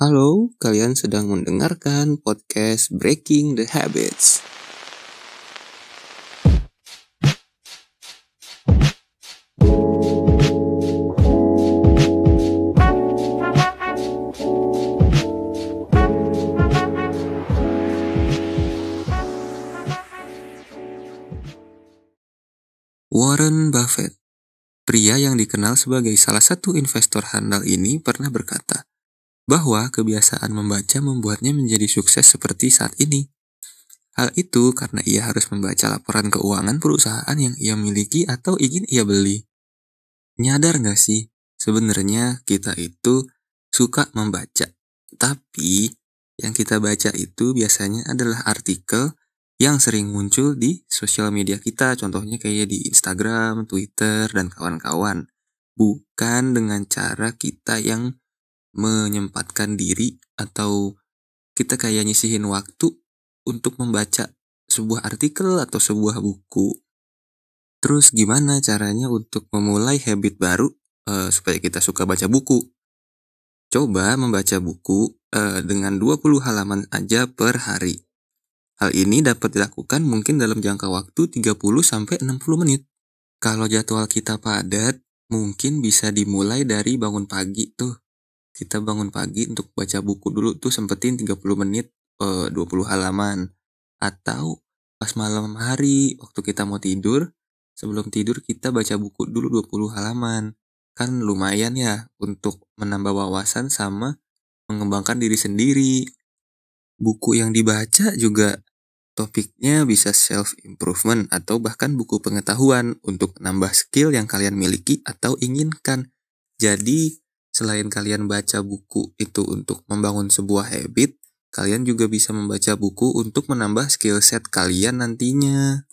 Halo, kalian sedang mendengarkan podcast Breaking the Habits. Warren Buffett, pria yang dikenal sebagai salah satu investor handal ini pernah berkata bahwa kebiasaan membaca membuatnya menjadi sukses seperti saat ini. Hal itu karena ia harus membaca laporan keuangan perusahaan yang ia miliki atau ingin ia beli. Nyadar gak sih, sebenarnya kita itu suka membaca, tapi yang kita baca itu biasanya adalah artikel yang sering muncul di sosial media kita, contohnya kayak di Instagram, Twitter, dan kawan-kawan. Bukan dengan cara kita yang menyempatkan diri atau kita kayak nyisihin waktu untuk membaca sebuah artikel atau sebuah buku. Terus gimana caranya untuk memulai habit baru uh, supaya kita suka baca buku? Coba membaca buku uh, dengan 20 halaman aja per hari. Hal ini dapat dilakukan mungkin dalam jangka waktu 30 sampai 60 menit. Kalau jadwal kita padat, mungkin bisa dimulai dari bangun pagi tuh. Kita bangun pagi untuk baca buku dulu tuh sempetin 30 menit eh, 20 halaman. Atau pas malam hari waktu kita mau tidur, sebelum tidur kita baca buku dulu 20 halaman. Kan lumayan ya untuk menambah wawasan sama mengembangkan diri sendiri. Buku yang dibaca juga Topiknya bisa self-improvement atau bahkan buku pengetahuan untuk nambah skill yang kalian miliki atau inginkan. Jadi, selain kalian baca buku itu untuk membangun sebuah habit, kalian juga bisa membaca buku untuk menambah skill set kalian nantinya.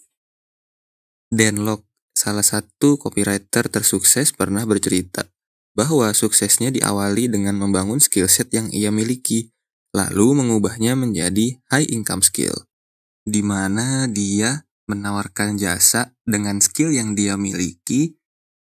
Dan Locke, salah satu copywriter tersukses pernah bercerita bahwa suksesnya diawali dengan membangun skill set yang ia miliki, lalu mengubahnya menjadi high income skill di mana dia menawarkan jasa dengan skill yang dia miliki,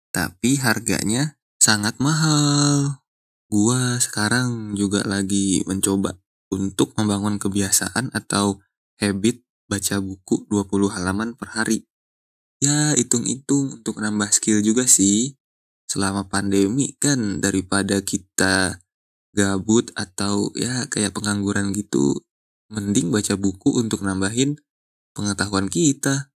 tapi harganya sangat mahal. Gua sekarang juga lagi mencoba untuk membangun kebiasaan atau habit baca buku 20 halaman per hari. Ya, hitung-hitung untuk nambah skill juga sih. Selama pandemi kan daripada kita gabut atau ya kayak pengangguran gitu, mending baca buku untuk nambahin pengetahuan kita.